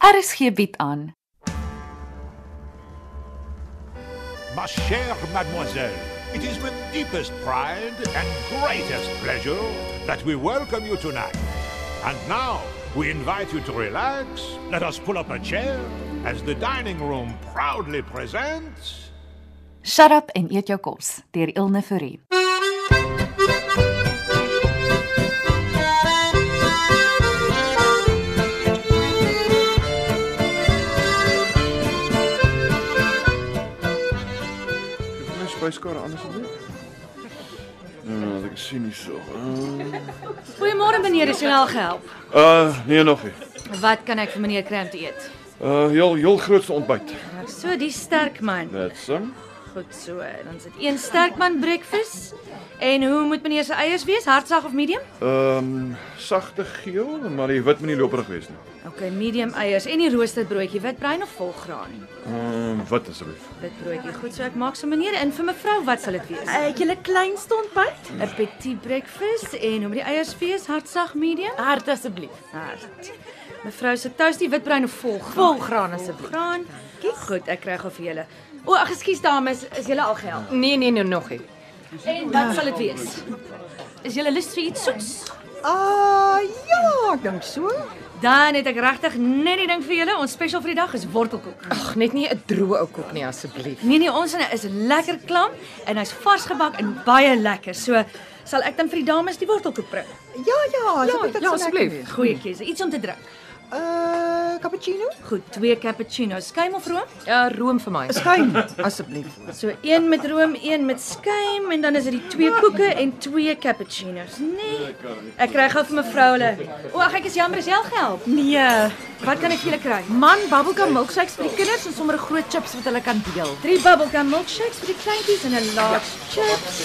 RSG bied aan Ma chère mademoiselle, it is with deepest pride and greatest pleasure that we welcome you tonight. And now, we invite you to relax. Let us pull up a chair as the dining room proudly presents. Shut up and eat your kos deur Ilne Fourie. Ek my spyskaar aan asseblief. Ja, ek sien nie so. Uh, Goeiemôre meneer, is julle al gehelp? uh nee nog nie. Wat kan ek vir meneer Kramp eet? Uh heel heel grootste ontbyt. So die sterk man. That's him. Goed so. Dan sit een sterk man breakfast. En hoe moet meneer se eiers wees? Hartsag of medium? Ehm um, sagte geel, maar die wit moet nie loperig wees nie. OK, medium eiers en die rooster broodjie, witbruin of volgraan? Ehm um, wat asseblief? Wit broodjie. Goed so, ek maak so meneer en vir mevrou, wat sal dit wees? Het julle kleinste ontbyt? 'n Petit breakfast en hoe moet die eiers wees? Hartsag, medium? Hart asseblief. Hart. Mevrou se toastie witbruin of volgraan? Volgraan asseblief. Graan. Goed, ek kry gou vir julle. O, ag, ekskuus dames, is julle al gehelp? Nee nee nee nog nie. En wat sal dit wees? Is julle lus vir iets soets? Ah ja, ek dink so. Dan het ek regtig net die ding vir julle. Ons spesiaal vir die dag is wortelkoek. Ag, net nie 'n droë ou koek nie asseblief. Nee nee, ons is lekker klam en hy's vars gebak en baie lekker. So sal ek dan vir die dames die wortelkoek bring. Ja ja, asseblief. ja, asseblief. Goeie keuse. Iets om te drink. Uh cappuccino? Goed, twee cappuccinos, skuim of room? Ja, room vir my. Skuim. Asseblief. So een met room, een met skuim en dan is dit die twee koeke en twee cappuccinos. Nee. Ek kry gou vir mevrou hulle. O, ag ek is jammer, is jy al gehelp? Nee. Wat kan ek vir julle kry? Man, bubblegum milkshakes vir die kinders en sommer 'n groot chips wat hulle kan deel. Drie bubblegum milkshakes vir die kleintjies en 'n large chips.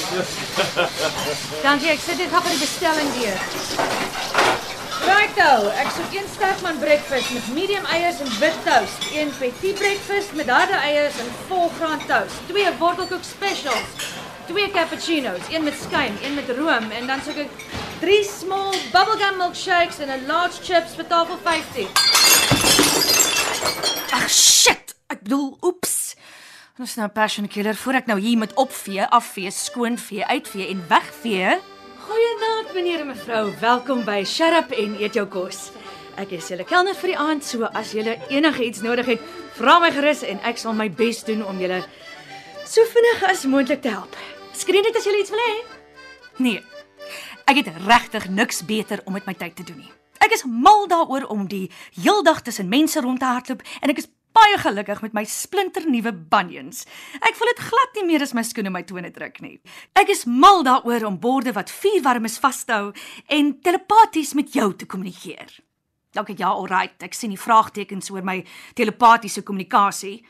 Dankie, ek sit dit gou vir die bestelling deur. Righto, ek soek een sterkman breakfast met medium eiers en wit toast, een petit breakfast met harde eiers en volgraan toast, twee wortelkoek specials, twee cappuccinos, een met skuim, een met room en dan soek ek drie small bubblegum milkshakes en 'n large chips vir tafel 50. Ag shit, ek bedoel oeps. Ons nou passion killer voor ek nou hier met opvee, afvee, skoonvee, uitvee en wegvee. Goeienaand meneer en mevrou, welkom by Shut Up en Eet Jou Kos. Ek is julle kelner vir die aand, so as julle enigiets nodig het, vra my gerus en ek sal my bes doen om julle so vinnig as moontlik te help. Skree net as julle iets wil hê. Nee. Ek het regtig niks beter om met my tyd te doen nie. Ek is mal daaroor om die heeldag tussen mense rond te hardloop en ek is baie gelukkig met my splinternuwe bunions. Ek voel dit glad nie meer as my skoene my tone druk nie. Ek is mal daaroor om borde wat vuurwarm is vas te hou en telepaties met jou te kommunikeer. Dankie ja, alright, ek sien die vraagtekens oor my telepatiese kommunikasie.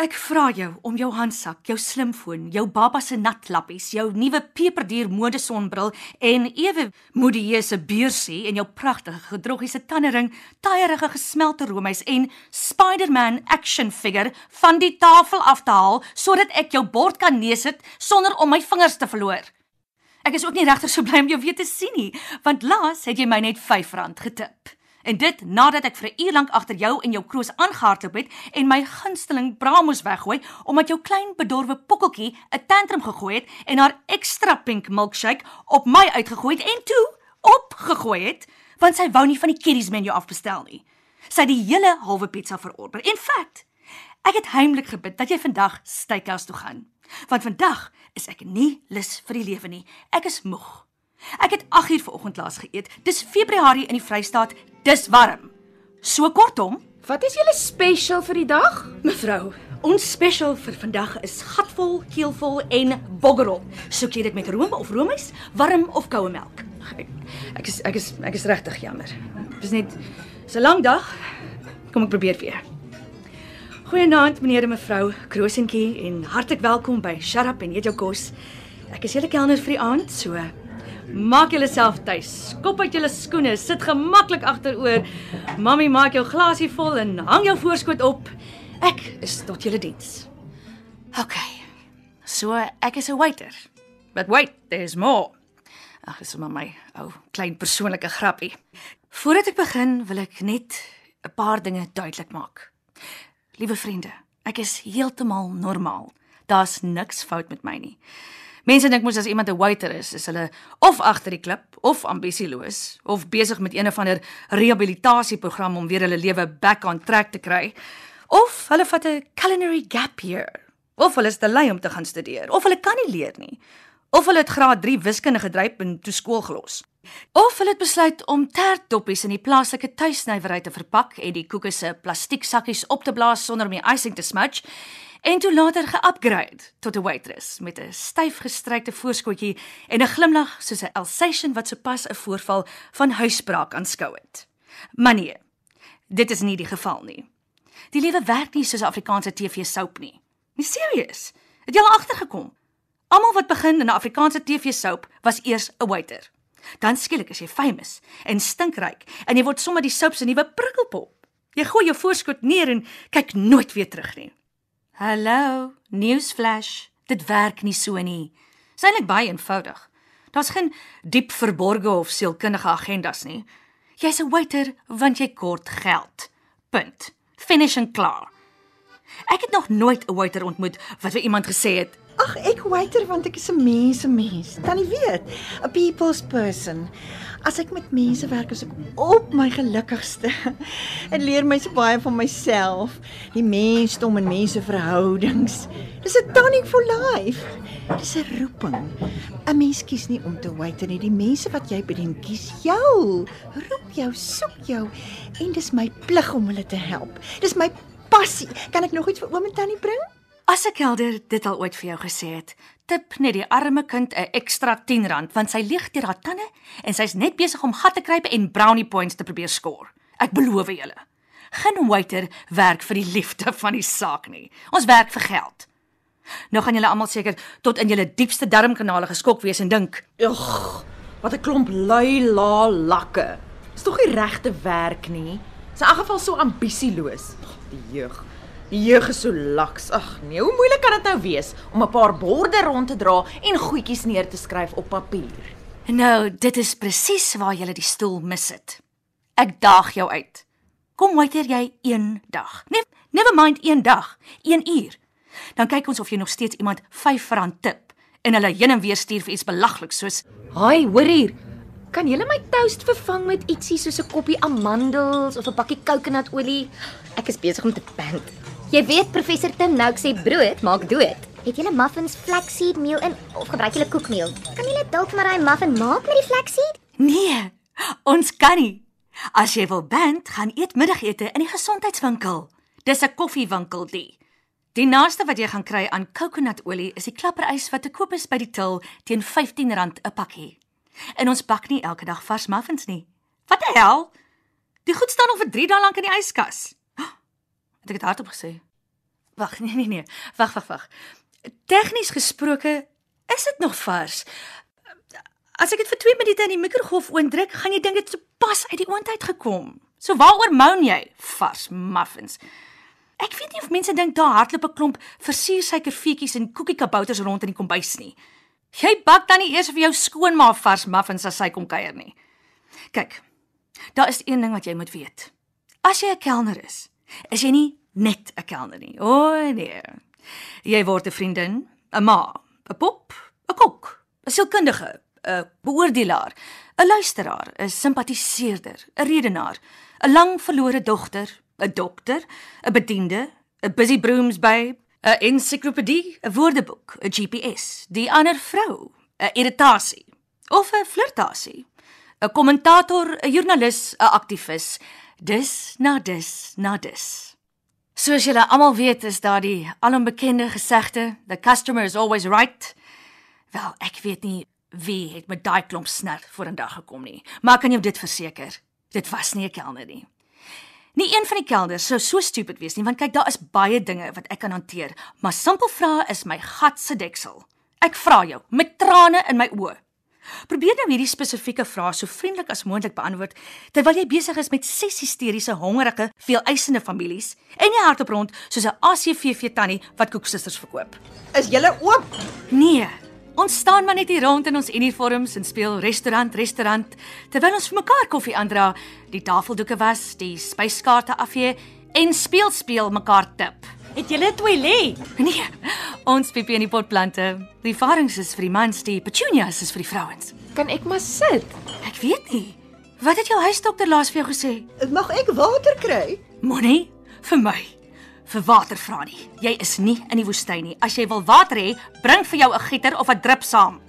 Ek vra jou om jou handsak, jou slimfoon, jou baba se natlappies, jou nuwe peperduur mode sonbril en ewe modieuse beursie en jou pragtige gedroggiese tandering, taaierige gesmelte roomys en Spider-Man action figure van die tafel af te haal sodat ek jou bord kan neersit sonder om my vingers te verloor. Ek is ook nie regtig so bly om jou weer te sien nie, want laas het jy my net R5 getip. En dit nadat ek vir 'n uur lank agter jou en jou kroos aangehardloop het en my gunsteling bramos weggooi omdat jou klein bedorwe pokkeltjie 'n tantrum gegooi het en haar ekstra pink milkshake op my uitgegooi het en toe opgegooi het want sy wou nie van die kiddies menu afbestel nie. Sy het die hele halwe pizza verorder. In feite, ek het heimlik gebid dat jy vandag steakhouse toe gaan. Want vandag is ek nie lus vir die lewe nie. Ek is moeg. Ek het 8 uur vanoggend laas geëet. Dis Februarie in die Vrystaat. Dis warm. So kortom, Wat is julle special vir die dag? mevrou, ons spesiaal vir vandag is gatvol, keelvol en boggerol. Soek jy dit met room of roomys, warm of koue melk? Ek, ek is ek is ek is regtig jammer. Dit is net 'n lang dag. Kom ek probeer weer. Goeienaand meneer en mevrou Kroosentjie en hartlik welkom by Shut Up en Eet Jou Kos. Ek is julle kelner vir die aand, so maak julleself tuis. Skop uit julle skoene, sit gemaklik agteroor. Mamy maak jou glasie vol en hang jou voorskoot op. Ek is tot julle diens. OK. So ek is 'n waiter. But wait, there's more. Ag, dis maar my ou klein persoonlike grappie. Voordat ek begin, wil ek net 'n paar dinge duidelik maak. Liewe vriende, ek is heeltemal normaal. Daar's niks fout met my nie. Mense dink mos as iemand 'n waiter is, is hulle of agter die klip of ambisieloos of besig met een of ander rehabilitasieprogram om weer hulle lewe back on track te kry. Of hulle vat 'n culinary gap year. Of hulle is te lui om te gaan studeer, of hulle kan nie leer nie. Of hulle het graad 3 wiskunde gedryf en toe skool gelos. Of hulle het besluit om tertdoppies in die plaaslike tuisnywerry te verpak en die koeke se plastieksakkies op te blaas sonder om die icing te smudge en toe later ge-upgrade tot 'n waitress met 'n styf gestrykte voorskotjie en 'n glimlag soos 'n Alsatian wat sopas 'n voorval van huisbraak aanskou het. Maar nee, dit is nie die geval nie. Die lewe werk nie soos 'n Afrikaanse TV-soap nie. Nie serieus. Het jy al agtergekom? Almal wat begin in 'n Afrikaanse TV-soap was eers 'n waiter. Dan skielik is jy famous en stinkryk en jy word sommer die soap se nuwe prikkelpop. Jy gooi jou voorskot neer en kyk nooit weer terug nie. Hallo, newsflash. Dit werk nie so nie. Dis eintlik baie eenvoudig. Daar's geen diep verborgde of sielkundige agendas nie. Jy's 'n waiter want jy kort geld. Punt. Finish en klaar. Ek het nog nooit 'n waiter ontmoet wat vir iemand gesê het, Ag, ek waiter want ek is 'n mense mens. Tannie weet, a people's person. As ek met mense werk, is ek op my gelukkigste en leer my so baie van myself, die mensdom en menseverhoudings. Dis 'n tonic for life. Dis 'n roeping. 'n Mens kies nie om te waiter nie. Die mense wat jy bedien kies jou. Roep jou, soek jou en dis my plig om hulle te help. Dis my passie. Kan ek nog iets vir oom en tannie bring? As ek kelder dit al ooit vir jou gesê het, tip net die arme kind 'n ekstra R10 want sy lieg deur haar tande en sy's net besig om gat te kruip en brownie points te probeer skoor. Ek beloof julle. Geen waiter werk vir die liefde van die saak nie. Ons werk vir geld. Nou gaan julle almal seker tot in julle diepste darmkanale geskok wees en dink, Ugh, wat 'n klomp lui la lakke. Dis tog nie regte werk nie. Dis in elk geval so ambisieloos. Die jeug. Die jeug is so laks. Ag nee, hoe moeilik kan dit nou wees om 'n paar borde rond te dra en goedjies neer te skryf op papier? nou, dit is presies waar julle die stoel mis het. Ek daag jou uit. Kom waiter jy een dag. Nee, never mind een dag, 1 uur. Dan kyk ons of jy nog steeds iemand R5 tip en hulle heen en weer stuur vir iets belagliks soos Haai, hoor hier. Kan jy my toast vervang met ietsie soos 'n koppie amandels of 'n pakkie kokonadolie? Ek is besig om te pant. Jy weet professor Tim Nouk sê brood maak dood. Het julle muffins flaxseed meel in of gebruik julle koekmeel? Kan julle dalk maar daai muffin maak met die flaxseed? Nee, ons kan nie. As jy wil band, gaan eet middagete in die gesondheidswinkel. Dis 'n koffiewinkel die. Die naaste wat jy gaan kry aan kokonadolie is die klapperys wat te koop is by die til teen R15 'n pakkie. En ons bak nie elke dag vars muffins nie. Wat die hel? Die goed staan al vir 3 dae lank in die yskas. Het ek dit hardop gesê? Wag, nee nee nee. Wag, wag, wag. Tegnies gesproke is dit nog vars. As ek dit vir 2 minute in die mikrogolf oondruk, gaan jy dink dit het pas uit die oond uit gekom. So waaroor moan jy? Vars muffins. Ek weet nie of mense dink daar hardloop 'n klomp versiersuikerfeetjies en koekiekabouters rond in die kombuis nie. Jy bak dan nie eers vir jou skoonma vars muffins as sy kom kuier nie. Kyk. Daar is een ding wat jy moet weet. As jy 'n kelner is, is jy nie net 'n kelner nie. O oh, nee. Jy word 'n vriendin, 'n ma, 'n pop, 'n kok, 'n sielkundige, 'n beoordelaar, 'n luisteraar, 'n simpatiseerder, 'n redenaar, 'n lang verlore dogter, 'n dokter, 'n bediende, 'n busy brooms babe, 'n ensiklopedie, 'n woordeboek, 'n GPS, die ander vrou, 'n irritasie of 'n flirtasie, 'n kommentator, 'n joernalis, 'n aktivis. Dis na dis na dis. Soos julle almal weet, is daar die alombekende gesegde, the customer is always right. Wel, ek weet nie wie het met daai klomp snert voor in dag gekom nie, maar ek kan jou dit verseker. Dit was nie 'n kelner nie. Nie een van die kelders sou so stupid wees nie, want kyk, daar is baie dinge wat ek kan hanteer, maar simpel vrae is my gat se deksel. Ek vra jou met trane in my oë. Probeer nou hierdie spesifieke vrae so vriendelik as moontlik beantwoord terwyl jy besig is met ses hysteriese, hongerige, veeleisende families en jy hardop rond soos 'n ACVV tannie wat koeksisters verkoop. Is julle oop? Nee, Ons staan maar net hier rond in ons uniforms en speel restaurant restaurant terwyl ons vir mekaar koffie aandra, die tafeldoeke was, die spyskaarte afvee en speel speel mekaar tip. Het jy 'n toilet? Nee, ons piepie in die potplante. Die varings is vir die mans, die petunias is vir die vrouens. Kan ek maar sit? Ek weet nie. Wat het jou huisdokter laas vir jou gesê? Mag ek water kry? Moenie vir my vir water vra nie. Jy is nie in die woestyn nie. As jy wil water hê, bring vir jou 'n gieter of 'n drup saam.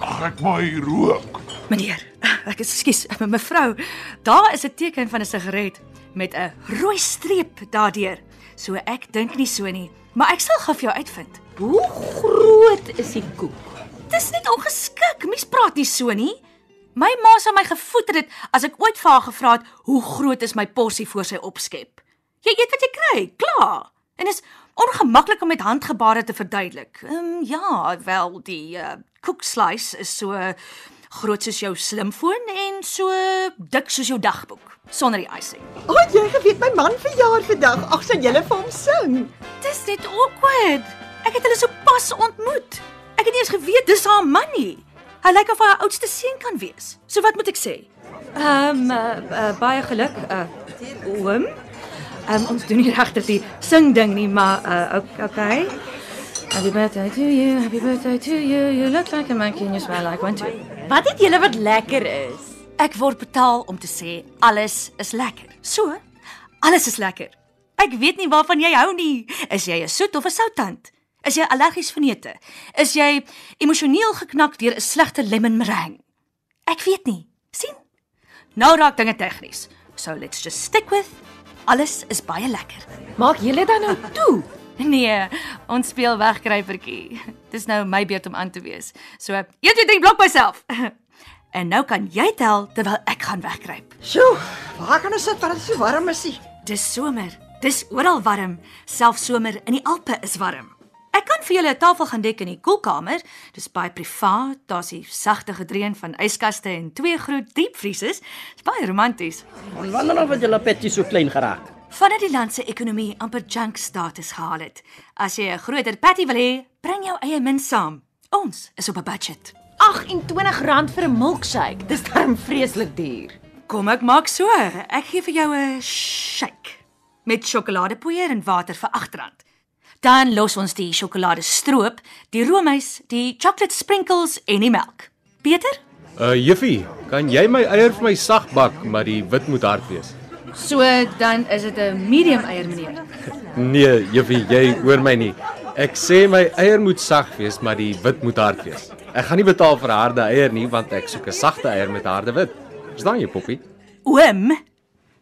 Mag ek maar hier rook? Meneer, ek is ekskuus, mevrou. Daar is 'n teken van 'n sigaret met 'n rooi streep daardeur. So ek dink nie so nie, maar ek sal gou vir jou uitvind. Hoe groot is die koek? Dis net ongeskik. Mens praat nie so nie. My ma sou my gevoeter het as ek ooit vir haar gevra het hoe groot is my porsie voor sy opskep. Jy eet wat jy kry, klaar. En is ongemaklik om met handgebare te verduidelik. Ehm um, ja, wel die uh, koek slice is so groot soos jou slimfoon en so dik soos jou dagboek sonder die icing. O, oh, jy geweet my man verjaar vandag. Ag, sal julle vir hom sing? Dis net awkward. Ek het hulle so pas ontmoet. Ek het nie eens geweet dis haar man nie. Hy lyk of hy haar oudste seun kan wees. So wat moet ek sê? Ehm um, uh, uh, baie geluk. Uh oom. Um, ons doen nie regtig die sing ding nie, maar uh okay. Happy birthday to you. Happy birthday to you. You look like a monkey and you smell like one too. Wat het julle wat lekker is? Ek word betaal om te sê alles is lekker. So, alles is lekker. Ek weet nie waarvan jy hou nie. Is jy 'n soet of 'n soutant? Is jy allergies vir neute? Is jy emosioneel geknak deur 'n slegte lemon meringue? Ek weet nie. sien? Nou raak dinge tegnies. So let's just stick with alles is baie lekker. Maak julle dan nou toe? Nee, ons speel wegkruipertjie. Dis nou my beurt om aan te wees. So, 1 2 3 blok myself. En nou kan jy tel terwyl ek gaan wegkruip. Sjoe, waar kan ons sit want dit is so warm is dit? Dis somer. Dis oral warm. Selfs somer in die Alpe is warm. Ek kan vir julle 'n tafel gaan dek in die koelkamer. Dis baie privaat. Daar's die sagte gedreun van yskaste en twee groot diepvriesers. Dis baie romanties. Wanneer of het julle petjie so klein geraak? Vandat die land se ekonomie amper junk status gehaal het. As jy 'n groter patty wil hê, bring jou eie min saam. Ons is op 'n budget. R28 vir 'n milkshake. Dis darm vreeslik duur. Kom ek maak so. Ek gee vir jou 'n shake met sjokoladepoeier en water vir R8. Dan los ons die sjokoladestroop, die roomys, die chocolate sprinkles en die melk. Peter? Uh juffie, kan jy my eier vir my sag bak, maar die wit moet hard wees? So dan is dit 'n medium eier meneer. Nee, juffie, jy hoor my nie. Ek sê my eier moet sag wees, maar die wit moet hard wees. Ek gaan nie betaal vir harde eier nie, want ek soek 'n sagte eier met harde wit. Verstaan jy, Poppie? Oom,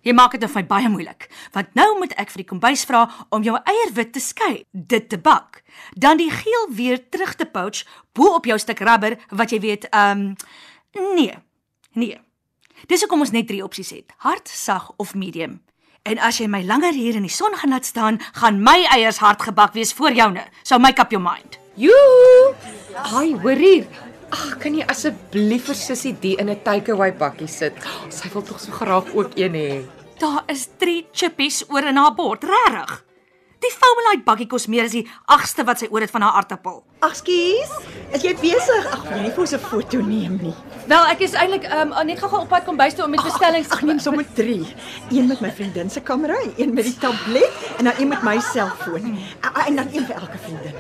jy maak dit vir my baie moeilik, want nou moet ek vir die kombuis vra om jou eierwit te skei, dit te bak, dan die geel weer terug te pouch bo op jou stuk rubber wat jy weet, ehm um, nee. Nee. Dis hoekom ons net drie opsies het: hard, sag of medium. En as jy my langer hier in die son gaan laat staan, gaan my eiers hard gebak wees voor joune. So make up your mind. Joe! Ai, hoor hier. Ag, kan jy asseblief vir sussie die in 'n takeaway bakkie sit? Sy wil tog so graag ook een hê. Daar is 3 chippies oor in haar bord, regtig. Die Foamlight bakkie kos meer as die agste wat sy oor het van haar aartappel. Ag, skus. Is jy besig? Ag, wil jy nie vir ons 'n foto neem nie? Wel, ek is eintlik ehm um, net gou-gou op pad kom bys toe om met bestellings Ag, neem sommer 3. Een met my vriendin se kamera, een met die tablet en dan een met my selfoon. En, dan een vir elke vriendin.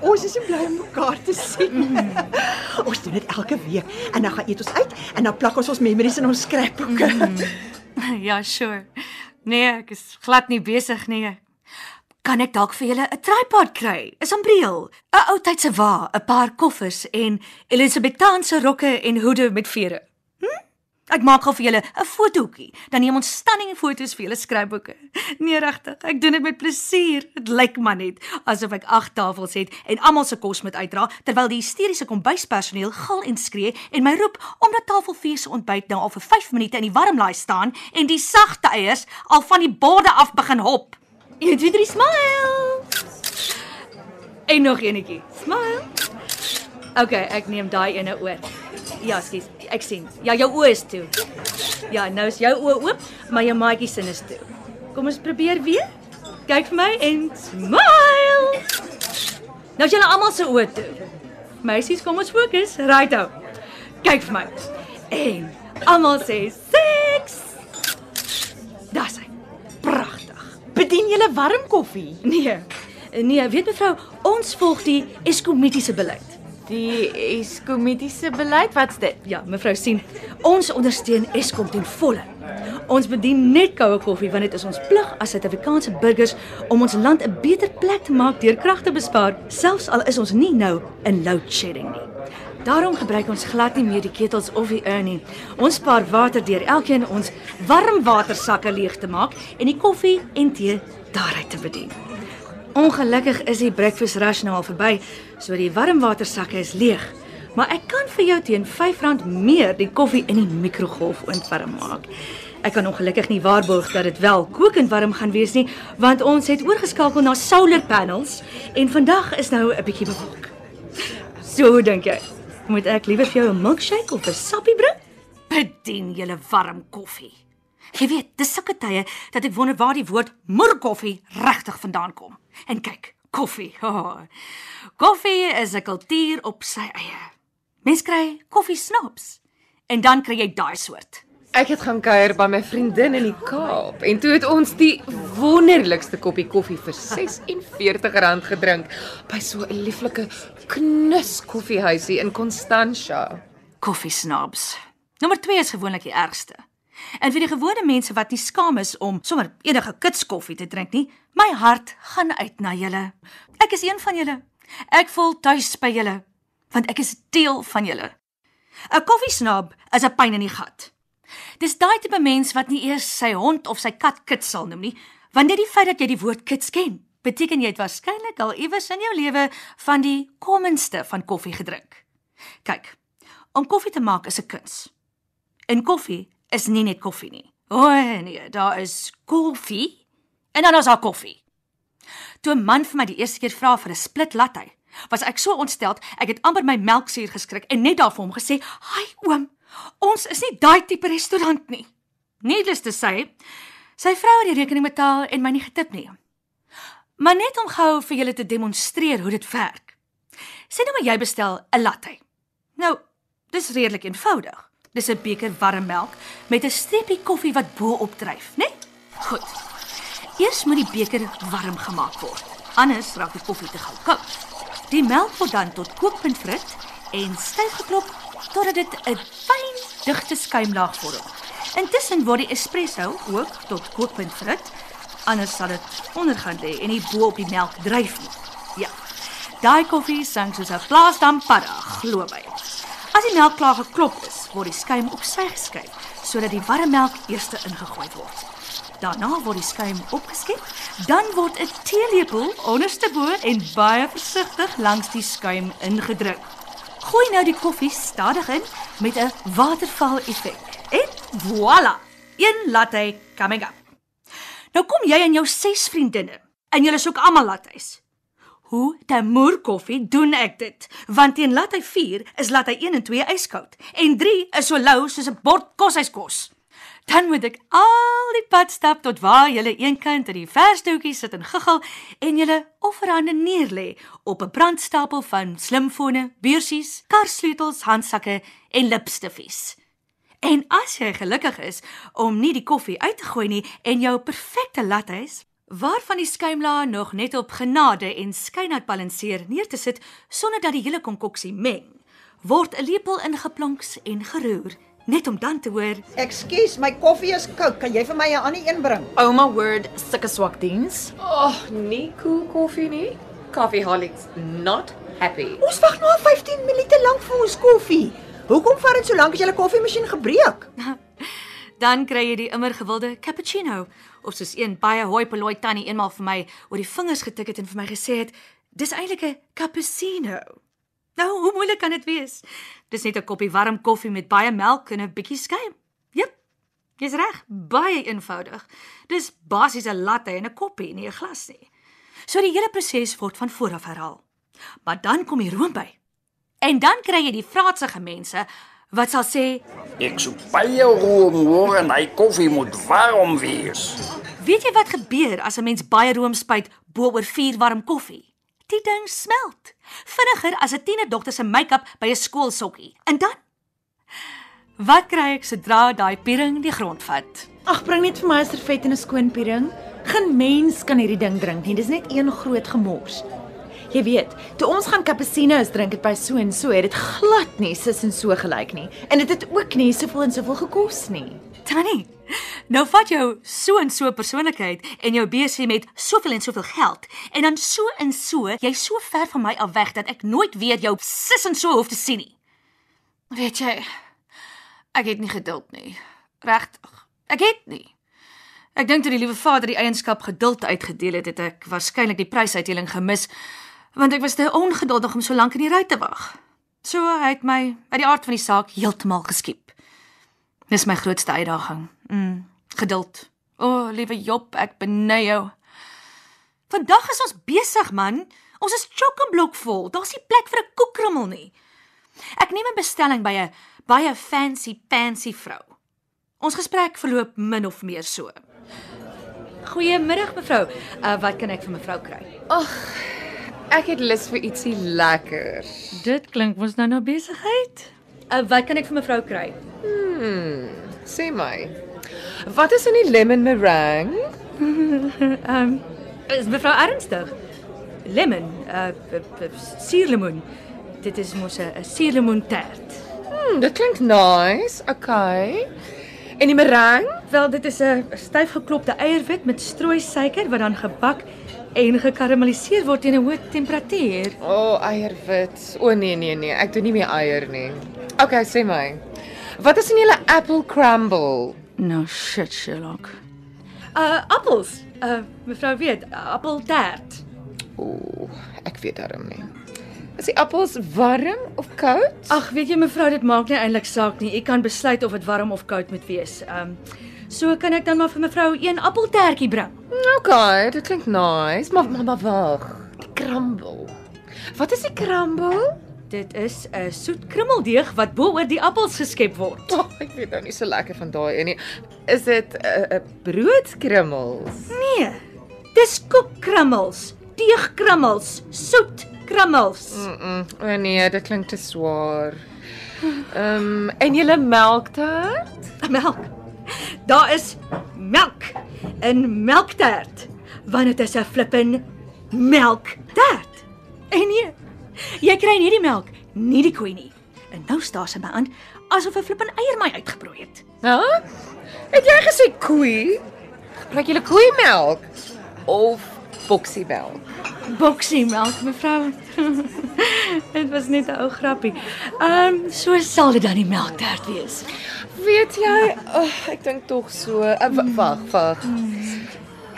Ons is so bly om mekaar te sien. ons doen dit elke week en dan gaan eet ons uit en dan plak ons ons memories in ons skrapboeke. Ja, sure. Nee, ek is glad nie besig nie. Kan ek dalk vir julle 'n tripod kry? 'n Sambreel, 'n ou tydse wa, 'n paar koffers en Elisabethaanse rokke en hoede met vere. Hm? Ek maak gou vir julle 'n fotootjie. Dan neem ons stunning foto's vir julle skryfboeke. Nee, regtig, ek doen dit met plesier. Dit lyk maar net asof ek agt tafels het en almal se kos moet uitdra terwyl die hysteriese kombuispersoneel gil en skree en my roep omdat tafelvier se ontbyt nou al vir 5 minute in die warmlaai staan en die sagte eiers al van die borde af begin hop. 1 2 3 smile. En nog enetjie. Smile. OK, ek neem daai ene oor. Ja, skus. Ek sien. Ja, jou oë is toe. Ja, nou is jou oë oop, maar jou maatjie sin is toe. Kom ons probeer weer. Kyk vir my en smile. Nou is julle almal se oë toe. Meisies, kom ons fokus. Righto. Kyk vir my. En almal sê seks. Bedien julle warm koffie? Nee. Nee, weet mevrou, ons volg die Eskomitiese beleid. Die Eskomitiese beleid, wat's dit? Ja, mevrou sien, ons ondersteun Eskom ten volle. Ons bedien net koue koffie want dit is ons plig as Suid-Afrikaanse burgers om ons land 'n beter plek te maak deur krag te bespaar, selfs al is ons nie nou in load shedding nie. Daarom gebruik ons glad nie meer die ketels of die urn nie. Ons spaar water deur elkeen ons warmwatersakke leeg te maak en die koffie en tee daaruit te bedien. Ongelukkig is die breakfast rush nou al verby, so die warmwatersakke is leeg. Maar ek kan vir jou teen R5 meer die koffie in die mikrogolfoond warm maak. Ek kan ongelukkig nie waarborg dat dit wel kokend warm gaan wees nie, want ons het oorgeskakel na solar panels en vandag is nou 'n bietjie bewolk. So dink jy? Moet ek liewer vir jou 'n milkshake of 'n sappie bring? Bedien julle warm koffie. Jy weet, dis sulke tye dat ek wonder waar die woord moerkoffie regtig vandaan kom. En kyk, koffie. Oh, koffie is 'n kultuur op sy eie. Mens kry koffie snaps en dan kry jy daai soort. Ek het gaan kuier by my vriendin in die Kaap en toe het ons die wonderlikste koppie koffie vir R46 gedrink by so 'n lieflike knus koffiehuisie in Constantia. Koffie snobs. Nommer 2 is gewoonlik die ergste. En vir die gewone mense wat nie skaam is om sommer enige kitskoffie te drink nie, my hart gaan uit na julle. Ek is een van julle. Ek voel tuis by julle, want ek is deel van julle. 'n Koffiesnob is 'n pyn in die gat. Dis daai tipe mens wat nie eers sy hond of sy kat kit sal noem nie, want net die feit dat jy die woord kits ken, beteken jy het waarskynlik al iewers in jou lewe van die kommenste van koffie gedrink. Kyk, om koffie te maak is 'n kuns. En koffie is nie net koffie nie. O nee, daar is koffie en dan is daar koffie. Toe 'n man vir my die eerste keer vra vir 'n split latte, was ek so ontstel, ek het amper my melksuur geskrik en net daar vir hom gesê, "Hai oom, ons is nie daai tipe restaurant nie." Needless to say, sy vrou het die rekening betaal en my nie getip nie. Maar net om gou vir julle te demonstreer hoe dit werk. Sê nou maar jy bestel 'n latte. Nou, dis redelik eenvoudig. Dis 'n beker warm melk met 'n streepie koffie wat bo-op dryf, né? Nee? Goed. Eers moet die beker warm gemaak word. Anders raak die koffie te gou koud. Die melk word dan tot kookpunt frit en styf geklop totdat dit 'n fyn, digte skuimlaag vorm. Intussen word die espresso ook tot kookpunt frit. Anders sal dit ondergaan lê en nie bo op die melk dryf nie. Ja. Daai koffie sang soos 'n plaasdam padda, glo my. As die melk klaar geklop is, word die skuim op sy geskei sodat die warm melk eers ingegooi word. Daarna word die skuim opgeskep, dan word 'n teelepel onderste bo en baie versigtig langs die skuim ingedruk. Gooi nou die koffie stadig in met 'n waterval effek. En voilà, een latte coming up. Nou kom jy en jou ses vriendinne en julle soek almal lattes. Hoe te moer koffie doen ek dit? Want teen latte 4 is latte 1 en 2 yskoud en 3 is so lou soos 'n bord kosheiskos. Dan moet ek al die pad stap tot waar julle eenkant in die verstootjie sit en giggel en julle offerhande neerlê op 'n brandstapel van slimfone, beursies, karsleutels, handsakke en lipstiffies. En as jy gelukkig is om nie die koffie uit te gooi nie en jou perfekte lattes waarvan die skuimlaag nog net op genade en skynheid balanseer neer te sit sonder dat die hele konkoksie meng, word 'n lepel ingeplonks en geroer net om dan te hoor Ekskuus, my koffie is koud. Kan jy vir my 'n ander een bring? Ouma word sulke swak diens. Ag, oh, nie koel koffie nie. Coffeeholics not happy. Ons wag nou al 15 minute lank vir ons koffie. Hoekom vat dit so lank as julle koffiemasjien gebreek? Dan kry jy die immer gewilde cappuccino of soos een baie hoi polloi tannie eenmal vir my oor die vingers getik het en vir my gesê het, dis eintlik 'n cappuccino. Nou, hoe moeilik kan dit wees? Dis net 'n koppie warm koffie met baie melk en 'n bietjie skuim. Jep. Jy's reg, baie eenvoudig. Dis basies 'n latte en 'n koppie, nie 'n glas nie. So die hele proses word van voor af herhaal. Maar dan kom die room by. En dan kry jy die vraatsige mense wat sal sê, Ek soek baie room hoor en hy koffie moet warm wees. "Weet jy wat gebeur as 'n mens baie room spuit bo oor vuur warm koffie?" Die ding smelt. Vinniger as 'n tienerdogter se make-up by 'n skoolsokkie. En dan Wat kry ek sodra daai piering die grond vat? Ag, bring net vir my 'n servet en 'n skoon piering. Geen mens kan hierdie ding drink nie. Dis net een groot gemors. Jy weet, toe ons gaan cappuccino's drink het by so en so, het dit glad nie sis en so gelyk nie. En dit het ook nie soveel en soveel gekos nie. Tannie, nou vat jou so en so persoonlikheid en jou besie met soveel en soveel geld en dan so en so, jy so ver van my af weg dat ek nooit weer jou sis en so hoef te sien nie. Weet jy, ek het nie geduld nie. Regtig. Ek het nie. Ek dink toe die liewe Vader die eienskap geduld uitgedeel het, het ek waarskynlik die prysuitdeling gemis want ek was te ongeduldig om so lank in die ry te wag. So hy het my uit die aard van die saak heeltemal geskiep. Dis my grootste uitdaging. Mm, geduld. O, oh, liewe Job, ek beny jou. Vandag is ons besig, man. Ons is chock-en-blok vol. Daar's nie plek vir 'n koekrummel nie. Ek neem 'n bestelling by 'n baie fancy fancy vrou. Ons gesprek verloop min of meer so. Goeiemiddag mevrou. Uh, wat kan ek vir mevrou kry? Ag, ek het lus vir ietsie lekker. Dit klink mos nou na besigheid. Uh, wat kan ek vir mevrou kry? Hmm, sê my. Wat is in die lemon meringue? Ehm, um, is mevrou ernstig? Lemon, uh suurlemoen. Dit is mos 'n suurlemoen tert. Hmm, dit klink nice. Okay. En die meringue? Wel, dit is 'n styf geklopte eierwit met strooi suiker wat dan gebak en gekarameliseer word teen 'n hoë temperatuur. O, oh, eierwit. O oh, nee nee nee, ek doen nie meer eier nie. Okay, sê my. Wat is in julle apple crumble? Nou shit, Sherlock. Uh appels. Uh mevrou weet, uh, appeltert. Ooh, ek weet darm nie. Is die appels warm of koud? Ag, weet jy mevrou, dit maak nie eintlik saak nie. Ek kan besluit of dit warm of koud moet wees. Um so kan ek dan maar vir mevrou een appeltertjie bring. Okay, dit klink nice, maar maar, maar wag. Die crumble. Wat is die crumble? Dit is 'n soet krummeldeeg wat bo oor die appels geskep word. Oh, ek weet nou nie so lekker van daai een nie. Is dit 'n uh, broodkrummels? Nee. Dis koekkrummels, deegkrummels, soet krummels. Mm, -mm. Oh, nee, dit klink te swaar. Ehm um, en julle melktert? Melk. Daar is melk in melktert. Want dit is 'n flippin melktert. En nee, jy kry nie die melk, nie die koei nie. En nou staar sy my aan asof 'n flippin eier my uitgebroei het. Hæ? Het jy gesê koei? Gebruik julle koeimelk of boksiemelk? Boksiemelk, mevrou. dit was net 'n ou grappie. Ehm, um, so sal dit dan die melktert wees. Weet jy, oh, ek dink tog so. Uh, wag, wag.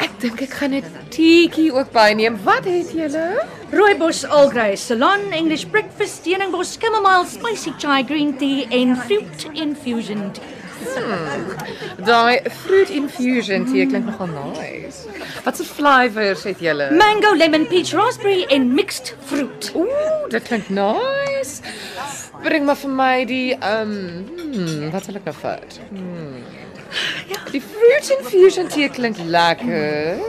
Ek dink ek gaan 'n teetjie ook byneem. Wat het julle? Rooibos Earl Grey, Ceylon English breakfast, Steeningbos chamomile spicy chai green tea en fruit infusion tea. Hmm. Daai fruit infusion tea klink nogal nice. Wat se flavours het julle? Mango, lemon, peach, raspberry en mixed fruit. Ooh, dit klink nice. Bring maar vir my die ehm um, hmm, wat sal ek nou vat? Hmm. Ja, die fruit infusion tea klink lekker.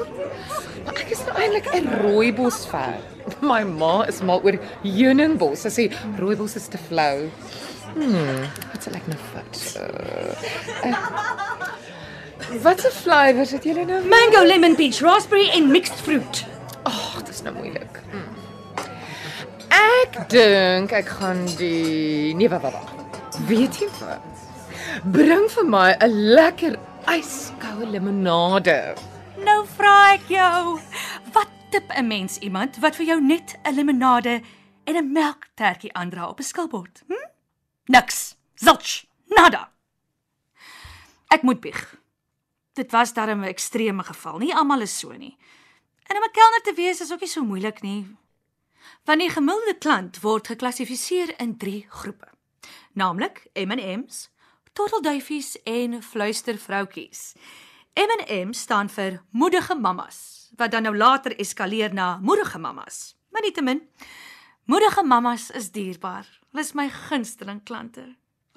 Maar ek is nou eintlik 'n rooibos fan. My ma is mal oor heuningbos. Sy sê rooibos is te flou. Hmm, wat sal ek nou vat? Uh, uh, wat se flavours het julle nou? Mango, lemon, peach, raspberry en mixed fruit. Ag, oh, dit is nou moeilik. Hmm. Ek dink ek gaan die nee, wag, wag. Weet jy wat? Bring vir my 'n lekker yskoue limonade. Nou vra ek jou, wat tip 'n mens iemand wat vir jou net 'n limonade en 'n melktertjie aandra op 'n skilbord? Hm? Niks. Zilch. Nada. Ek moet bieg. Dit was darem 'n ekstreme geval. Nie almal is so nie. En om 'n kelner te wees is ook nie so moeilik nie. Want die gemiddelde klant word geklassifiseer in 3 groepe. Naamlik M&M's, tortelduifies en fluistervroutjies. M&M staan vir moedige mammas, wat dan nou later eskaleer na moedige mammas. Maar nietemin, moedige mammas is dierbaar. Hulle is my gunsteling klante.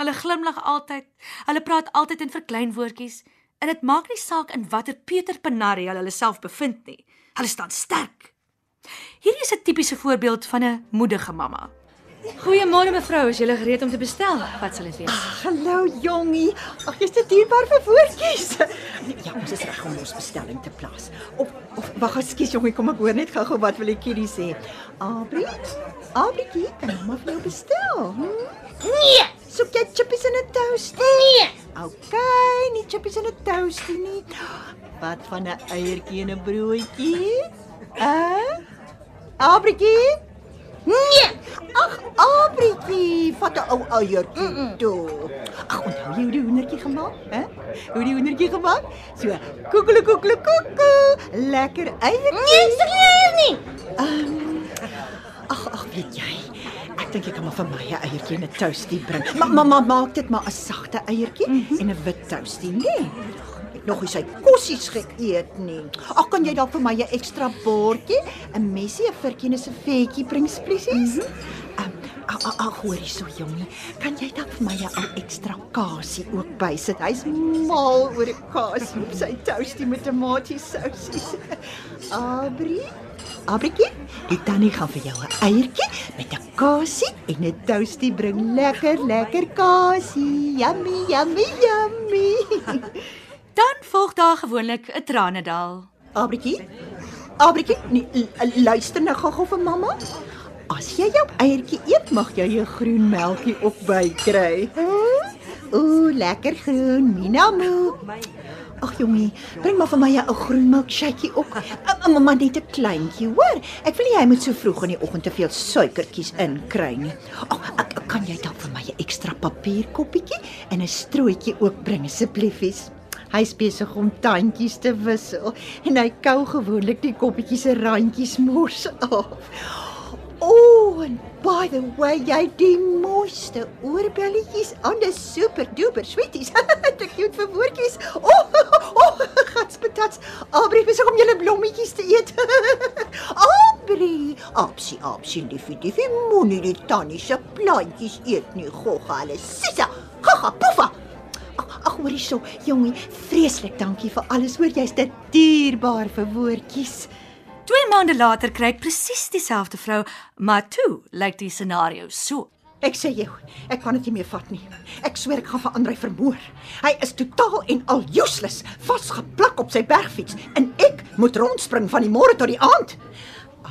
Hulle glimlag altyd. Hulle praat altyd in verkleinwoordjies en dit maak nie saak in watter Peter Panarie hulle hulle self bevind nie. Hulle staan sterk. Hierdie is 'n tipiese voorbeeld van 'n moedige mamma. Goeiemôre mevrou, is jy gereed om te bestel? Wat sal dit wees? Hallo jongie. Ag, jy's te dierbaar vir woordjies. Ja, ons is reg om ons bestelling te plaas. Of of wag, ekskuus jongie, kom ek hoor net gou-gou wat wil die kiddie sê. Abri? Abrietjie, kan mamma vir jou bestel? Hm? Nee. Soek jy chippies in 'n toast? Nee. OK, nie chippies in 'n toastie nie. Wat van 'n eiertjie en 'n broodjie? Uh? Abrietjie? Nee. Ag, Abrietjie, vat 'n ou eiertjie toe. Ag, onthou jy hoe die hoendertjie gemaak, hè? Hoe die hoendertjie gemaak? So, koekele koekele koekoe, lekker eiertjie. Nee, sê jy nie. Um, ag, ag, weet jy, ek dink ek kan maar vir my 'n eiertjie en 'n toastie bring. Maar mamma maak dit maar 'n sagte eiertjie mm -hmm. en 'n wit toastie, nee. Nog nie sy kossies geëet nie. Ag, kan jy dalk vir my 'n ekstra bordjie, 'n messie, 'n vurkie en 'n servetjie bring asseblief? Mm -hmm. um, Ag ag ag hoor hierso jongie, kan jy dan vir my 'n ou ekstra kasie ook bysit? Hy's mal oor 'n kasie op sy toastie met tomatiesousies. Abri? Abrietjie, die tannie gaan vir jou 'n eiertjie met 'n kasie en 'n toastie bring. Lekker, lekker kasie. Yummy, yummy, yummy. Dan volg daar gewoonlik 'n tranedal. Abrietjie? Abrietjie, nee, luister nou gou-gou vir mamma. As jy jou eiertjie eet, mag jy 'n groen melkie ook bykry. Ooh, lekker groen, Minamu. Ag jongie, bring maar vir my 'n ou groen milkshakeie ook. Uh, Mamma net 'n kleintjie, hoor. Ek wil nie hy moet so vroeg in die oggend te veel suikertjies inkry nie. Ag, kan jy dan vir my 'n ekstra papierkoppietjie en 'n strootjie ook bring assebliefies? Hy's besig om tandjies te wissel en hy kou gewoonlik die koppietjies se randjies mors af. Oh, en by the way, jy die mooiste oorbelletjies aan die super duper sweeties. Te cute vir woordjies. Oh, oh, gatspatats. Abri, besig om julle blommetjies te eet. Abri, apsie, apsie, liefie, liefie, moenie die tannie se plantjies eet nie. Gogga, hulle sissa. Gogga, puffa. Ag, ag hoorie so, jongie, vreeslik dankie vir alles. Hoor jy's te dierbaar vir woordjies. 2 maande later kry ek presies dieselfde vrou, maar toe lyk die scenario so. Ek sê jou, ek kan dit nie meer vat nie. Ek sweer ek gaan vir Andrei vermoor. Hy is totaal en al useless, vasgeplak op sy bergfiets en ek moet rondspring van die môre tot die aand.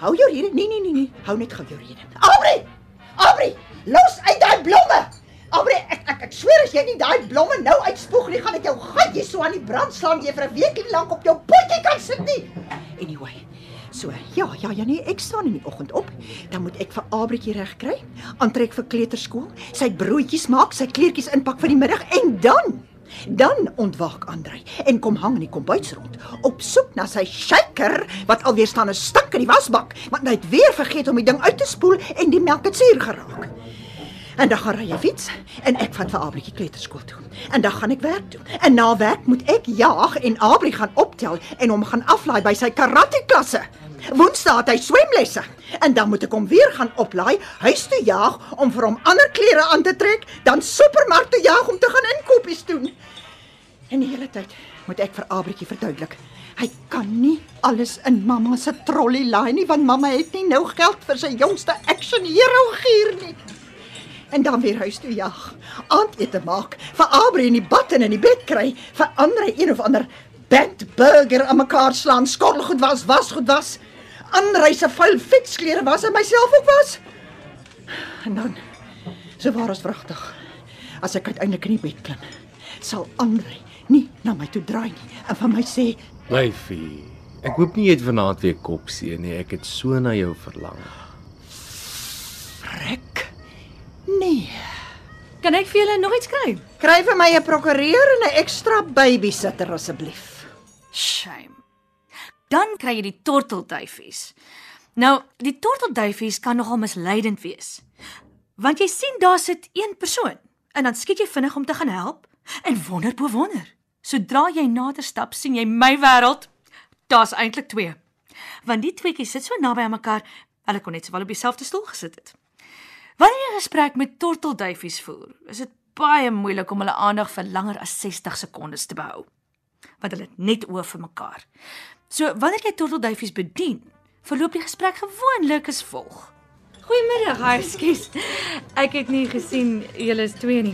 Hou jou rede. Nee nee nee nee, hou net gou jou rede. Abri! Abri, los uit daai blomme. Abri, ek ek, ek sweer as jy nie daai blomme nou uitspoeg nie, gaan ek jou gatjie so aan die brand slaan jy vir 'n week lank op jou potjie kan sit nie. Anyway, So, ja, ja, ja nee, ek staan in die oggend op. Dan moet ek vir Abrietjie regkry, aantrek vir kleuterskool, sy broodjies maak, sy kleertjies inpak vir die middag en dan dan ontwaak Andrei en kom hang in die kombuis rond op soek na sy shaker wat alweer staan 'n stuk in die wasbak, want hy het weer vergeet om die ding uit te spoel en die melk het suur geraak. En dan gaan ry hy fiets en ek vat vir Abrietjie kleuterskool toe. En dan gaan ek werk toe. En na werk moet ek jaag en Abrie gaan optel en hom gaan aflaai by sy karate klasse. Woensdae het hy swemlesse en dan moet ek hom weer gaan oplaai, huis toe jaag om vir hom ander klere aan te trek, dan supermark toe jaag om te gaan inkopies doen. En die hele tyd moet ek vir Abrietjie verduidelik. Hy kan nie alles in mamma se trolley laai nie want mamma het nie nou geld vir sy jongste action hero gier nie en dan weer huis toe jag. Aandete maak, vir Abri in die bad en in die bed kry, vir Andre een of ander bent burger aan mekaar slaan, skottelgoed was, was goed was. Andre se vuil fietsklere was en myself ook was. En dan so waar as vragtig. As ek uiteindelik in die bed klim, sal Andre nie na my toe draai nie en van my sê, Lyfie, ek hoop nie jy het vanaand weer kopseer nie. Ek het so na jou verlang. "Frek. Nee, Kan ek vir julle nog iets kry? kry vir my 'n prokureur en 'n ekstra babysitter asseblief." Shame. Dan kry jy die tortelduifies. Nou, die tortelduifies kan nogal misleidend wees. Want jy sien daar sit een persoon en dan skiet jy vinnig om te gaan help en wonder bo wonder. Sodra jy nader stap, sien jy my wêreld. Daar's eintlik twee. Want die tweeetjies sit so naby aan mekaar, hulle kon net sowel op dieselfde stoel gesit het. Wanneer jy 'n gesprek met tortelduifies voer, is dit baie moeilik om hulle aandag vir langer as 60 sekondes te behou want hulle het net oë vir mekaar. So wanneer jy tortelduifies bedien, verloop die gesprek gewoonlik as volg. Goeiemiddag, hi, skus. Ek het nie gesien julle is twee nie.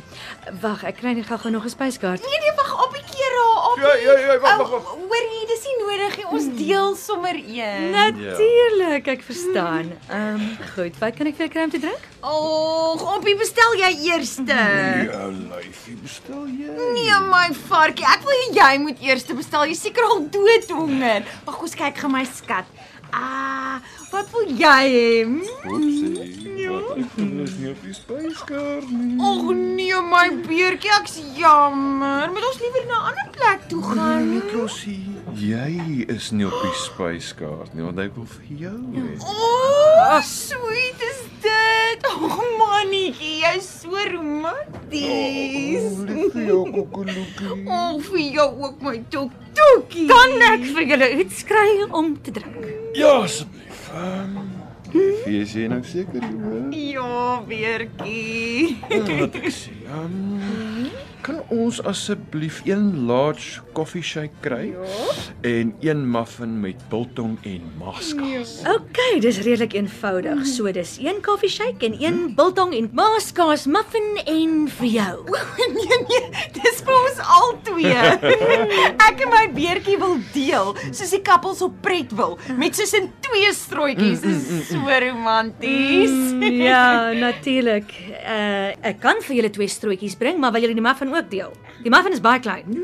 Wag, ek kry net gou-gou nog 'n spyskaart. Nee nee, wag op die keer haar op. Ja, ja, ja, wag, wag, wag. Hoorie, dis nie nodig nie. Ons deel sommer een. Natuurlik, ek verstaan. Ehm, um, goed, wat kan ek vir jou kry om te drink? Ag, Oppie, bestel jy eerste. Nee, ou lyfie, bestel jy? Nee, my varkie, ek wil jy moet eers bestel. Jy's seker al doodhonger. Wag, ons kyk gou my skat. Ah, wat wil jy hê? Oepsie. Wat ek is nie op die spyskaart nie. Ag nee, my beertjie, ek's jammer. Moet ons liewer na 'n ander plek toe gaan? Nee, Klossie, jy is nie op die spyskaart nie, want ek wil vir jou hê. O, oh, sweet is dit. Ag mannetjie, jy's so romanties. Oh, lief vir jou koekeloekie. Ag vir jou ook my toktokie. Kan ek vir julle iets kry om te drink? Ja, asseblief. Ehm, um, is jy nou seker jy? Ja, beertjie. Wat ek sê. Ehm, kan ons asseblief een large coffee shake kry? Ja. En een muffin met biltong en maskas. OK, dis redelik eenvoudig. So dis een koffie shake en een biltong en maaskaas muffin en vir jou. nee nee, dis vir ons al twee. Ek en my beertjie wil deel, soos die kappels op pret wil, met soos in twee strooitjies. Dis so romanties. Mm, ja, natuurlik. Uh ek kan vir julle twee strootjies bring, maar wil julle die muffin ook deel? Die muffin is baie klein.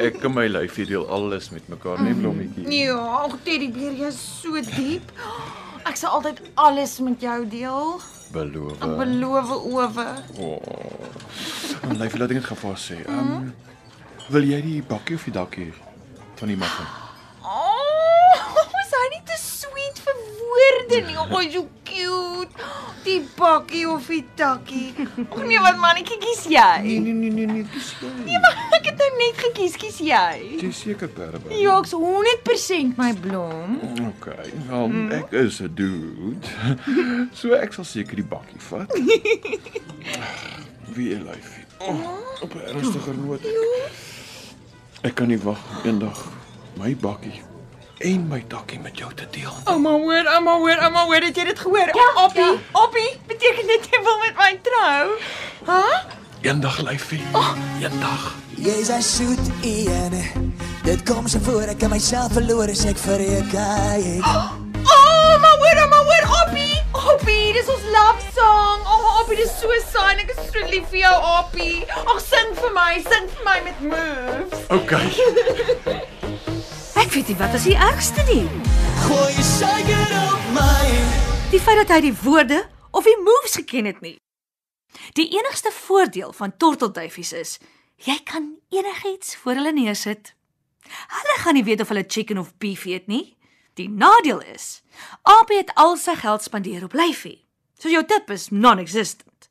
Ek en my lyfie deel alles met mekaar, nee blommetjie. Ja, ag teddybeer, jy's so diep. Ek sal altyd alles met jou deel. Beloof. Ek beloof owe. Oh. Lyfie, laat ek net gou vir haar sê. Ehm um, wil jy die bakkie of die dakkie van die muffin? Oh, is hy nie te sweet vir woorde nie? O, oh, so cute. Die bakkie of die takkie. O nee, wat mannetjie kies jy? Nee, nee, nee, nee, nee, dis jy. Nee, maar ek het nou net gekies, kies jy? Jy seker perbe. Ja, ek's 100% my blom. Okay. Wel, mm. ek is 'n dude. So ek sal seker die bakkie vat. Wie 'n lyfie. Oh, op 'n ernstiger noot. Ek kan nie wag eendag my bakkie en my takkie met jou te deel. Ouma hoor, ouma hoor, ouma hoor, het jy dit gehoor? Ja, Oppie, ja. Oppie, beteken dit jy wil met my trou? Hæ? Huh? Eendag lyfie. Oh. Eendag. Jy's 'n soet een. Dit kom so voor ek in myself verloor as ek vir jou kyk. Oh, maar hoor, maar hoor, Oppie. Oppie, dis ons love song. Oh, Oppie, dis so saai. Ek is so lief vir jou, Oppie. Ag, sing vir my, sing vir my met moves. Okay. Ek weet nie wat is die ergste nie. Gooi suiker op my. Die feit dat hy die woorde of die moves geken het nie. Die enigste voordeel van tortelduifies is jy kan enigiets voor hulle neersit. Hulle gaan nie weet of hulle chicken of beef eet nie. Die nadeel is, Apie het al sy geld spandeer op lyfie. So jou tip is non-existent.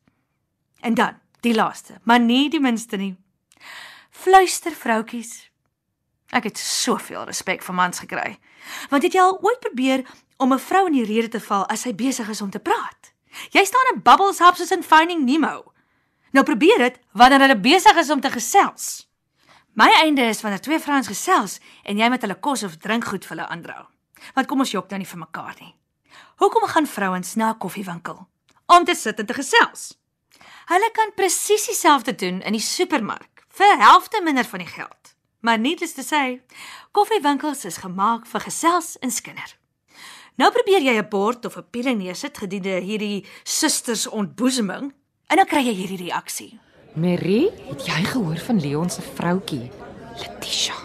En dan, die laaste, maar nie die minste nie. Fluister vroutkies. Ek het soveel respek vir mans gekry. Want het jy al ooit probeer om 'n vrou in die rede te val as sy besig is om te praat? Jy staan in bubbles hap soos in Finding Nemo. Nou probeer dit wanneer hulle besig is om te gesels. My einde is wanneer twee vrouens gesels en jy met hulle kos of drinkgoed vir hulle aandra. Want kom ons jok nou nie vir mekaar nie. Hoekom gaan vrouens na 'n koffiewinkel? Om te sit en te gesels. Hulle kan presies dieselfde doen in die supermark vir helfte minder van die geld. Maar needless to say, koffiewinkels is gemaak vir gesels en skinder. Nou probeer jy 'n bord of 'n piele neersit gedurende hierdie susters ontboezeming en dan kry jy hierdie reaksie. Marie, het jy gehoor van Leon se vroutkie, Letitia?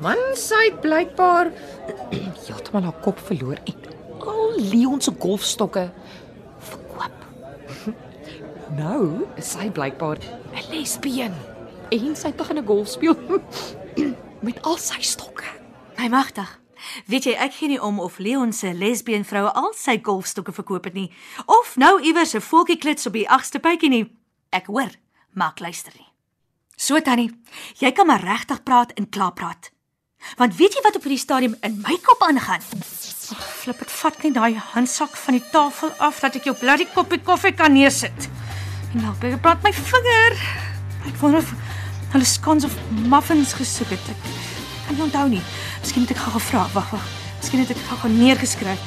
Man, sy het blykbaar heeltemal haar kop verloor en al Leon se golfstokke verkoop. nou, is sy blykbaar 'n lesbien en sy het begin 'n golf speel met al sy stokke. My magtig. Weet jy, ek gee nie om of Leon se lesbien vroue al sy golfstokke verkoop het nie of nou iewers 'n voeltjie klits op die agste pypie nie. Ek hoor, maak luister nie. So tannie, jy kan maar regtig praat en klaar praat. Want weet jy wat op hierdie stadium in my kop aangaan? Ag, flip dit vat net daai handsak van die tafel af dat ek jou bloody koppie koffie kan neersit. En nou, baie praat my vinger. Ek wonder of hulle scones of muffins gesoek het. Ek kan nie onthou nie. Miskien moet ek gou vra. Wag, wag. Miskien het ek gou neergeskryf.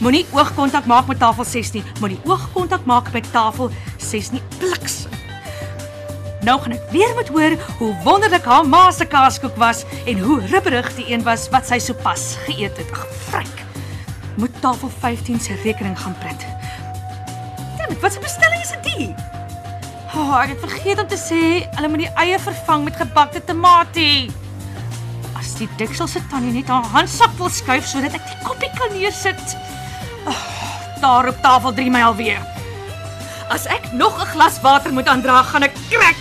Moenie oogkontak maak met tafel 6 nie. Moenie oogkontak maak met tafel 6 nie. Bliks. Nou gaan ek weer moet hoor hoe wonderlik haar ma se kaaskoek was en hoe ribberig die een was wat sy sopas geëet het. Ag, frik. Moet tafel 15 se rekening gaan print. Dammit, wat 'n bestelling is dit die? Oh, ek het vergeet om te sê hulle moet die eie vervang met gebakte tamatie. As die deksel se tannie net haar handsak wil skuif sodat ek die koppie kan neersit. Oh, daar op tafel 3 my alweer. As ek nog 'n glas water moet aandra, gaan ek krak.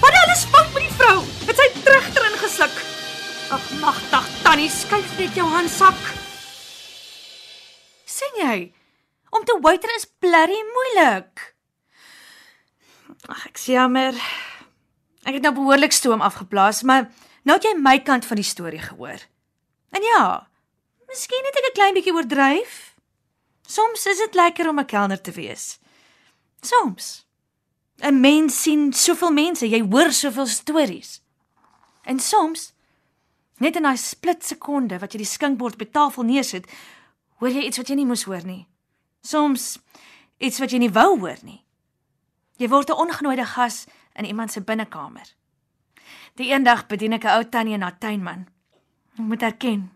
Wat alles fout met die vrou? Het sy terugter ingesluk. Ag, magtig, tannie, skuif net jou handsak. sien jy? Om te waiter is blerry moeilik. Ag, ek jammer. Ek het nou behoorlik stoom afgeblaas, maar nou het jy my kant van die storie gehoor. En ja, miskien het ek 'n klein bietjie oordryf. Soms is dit lekker om 'n kelner te wees. Soms. 'n Mens sien soveel mense, jy hoor soveel stories. En soms, net in daai split sekonde wat jy die skinkbord die tafel neersit, hoor jy iets wat jy nie moes hoor nie. Soms iets wat jy nie wou hoor nie. Jy word 'n ongenooide gas in iemand se binnekamer. Die eendag bedien ek 'n ou tannie haar tuinman. Ek moet erken,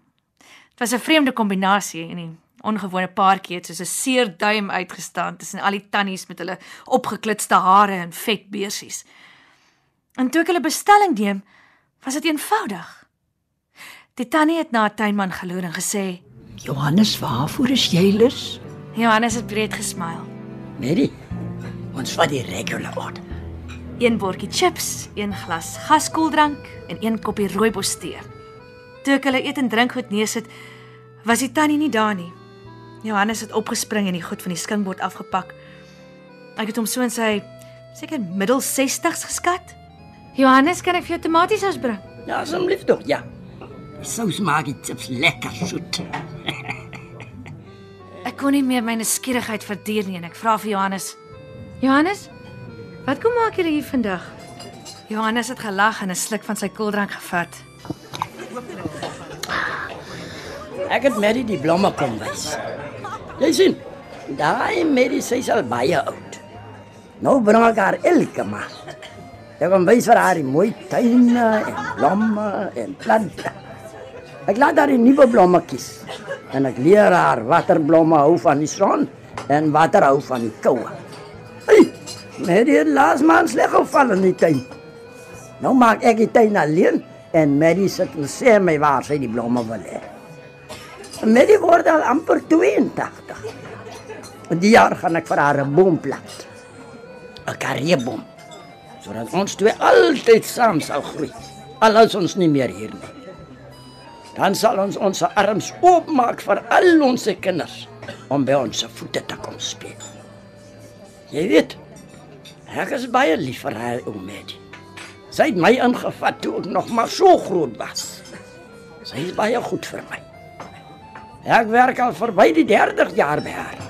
dit was 'n vreemde kombinasie en die ongewone paartjie het soos 'n seer duim uitgestaan tussen al die tannies met hulle opgeklitste hare en vet beersies. En toe ek hulle bestelling neem, was dit eenvoudig. Die tannie het na 'n tuinman geloer en gesê: "Johannes, waarvoor is jy lus?" Johannes het breed gesmyl. Mary, ons vat die regular order. Een bordjie chips, een glas gaskoeldrank en een koppie rooibos tee. Toe ek hulle eet en drink goed neersit, was die tannie nie daar nie. Johannes het opgespring en die goed van die skinkbord afgepak. Ek het hom so in sy seker middel 60s geskat. Johannes, kan ek vir jou tomatiesous bring? Ja, asseblief tog, ja. Die sous maak die chips lekker soet. Ek kon nie meer my nuuskierigheid verduur nie en ek vra vir Johannes: "Johannes, wat kom maak jy hier vandag?" Johannes het gelag en 'n sluk van sy koeldrank gevat. Ek het Mary die blomme kom wys. Jy sien, daai Mary sy is al baie oud. Nou bring ek haar elke maand. Ek kom wys vir haar die mooi tuine en blomme en plante. Ek laat haar die nuwe blomme kies. En ek leer haar watter blomme hou van die son en watter hou van die koue. Mary het laas maand sleg geval in die tuin. Nou maak ek die tuin alleen en Mary sit en sê my waar sy die blomme wil hê. Mary word al amper 82. En die jaar gaan ek vir haar 'n boom plant. 'n Karrieboom. Sodat ons twee altyd saam sal groei. Al is ons nie meer hier nie. Dan sal ons ons arms oopmaak vir al ons kinders om by ons se voete te kom speel. Jy weet, ek is baie lief vir haar Mary. Sy het my ingevat toe ek nog maar so groot was. Sy is baie goed vir my. Ek werk al verby die 30 jaar by haar.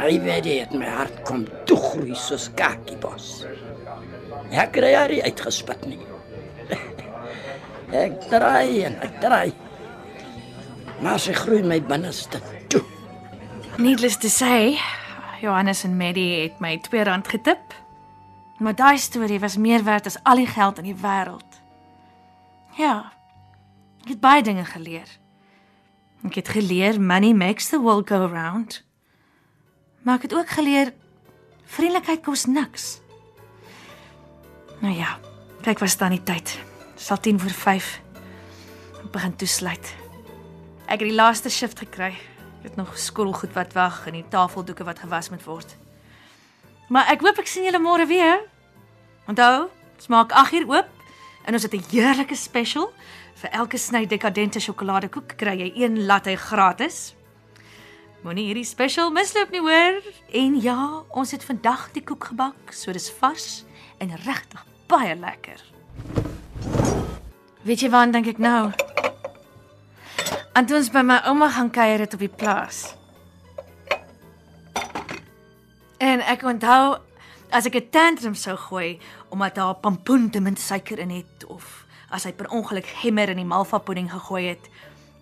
My weet dit my hart kom toe groei soos kakiebos. Ek kry haar nie uitgespit nie. Ek draai en ek draai. Maar sy groei my binneste toe. Needless to say, Johannes en Maddie het my R2 getip. Maar daai storie was meer werd as al die geld in die wêreld. Ja. Ek het baie dinge geleer. Ek het geleer money makes the world go round. Maar ek het ook geleer vriendelikheid kos niks. Nou ja, kyk was dan die tyd. Sal 10 voor 5. Ek begin toesluit. Ek het die laaste shift gekry. Ek het nog skottelgoed wat wag en die tafeldoeke wat gewas moet word. Maar ek hoop ek sien julle môre weer. Onthou, ons maak 8 uur oop en ons het 'n heerlike special. Vir elke sny dekadente sjokoladekoek kry jy een latte gratis. Moenie hierdie special misloop nie hoor. En ja, ons het vandag die koek gebak, so dis vars en regtig baie lekker. Weet jy waar dink ek nou? En toe ons by my ouma gaan kuier het op die plaas. En ek onthou as ek 'n tantrum sou gooi omdat haar pampoen te min suiker in het of as hy per ongeluk gemmer in die malva pudding gegooi het?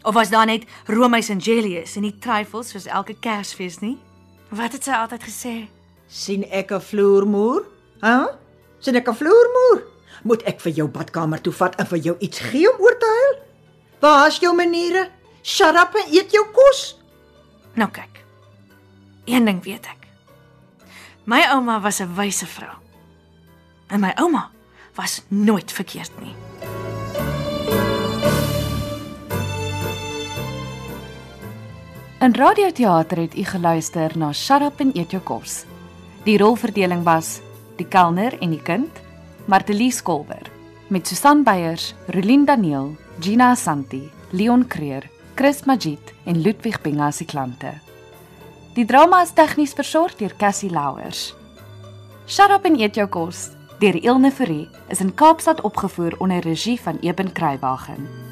Of was daar net roomys en jelly is en nie trifles soos elke Kersfees nie? Wat het sy altyd gesê? sien ek 'n vloermoer? Hæ? Huh? sien ek 'n vloermoer? Moet ek vir jou badkamer toe vat en vir jou iets gee om oor te huil? Waar is jou maniere? Shut up en eet jou kos. Nou kyk. Een ding weet ek. My ouma was 'n wyse vrou. En my ouma was nooit verkeerd nie. In radioteater het u geluister na Shut Up en Eet Jou Kos. Die rolverdeling was die kelner en die kind, Martelies Kolber, met Susan Beyers, Rolien Daniel, Gina Santi, Leon Creer, Chris Magid en Ludwig Binga se klante. Die drama is tegnies versorg deur Cassie Louwers. Shut Up en Eet Jou Kos deur Ilne Fourie is in Kaapstad opgevoer onder regie van Eben Kruiwagen.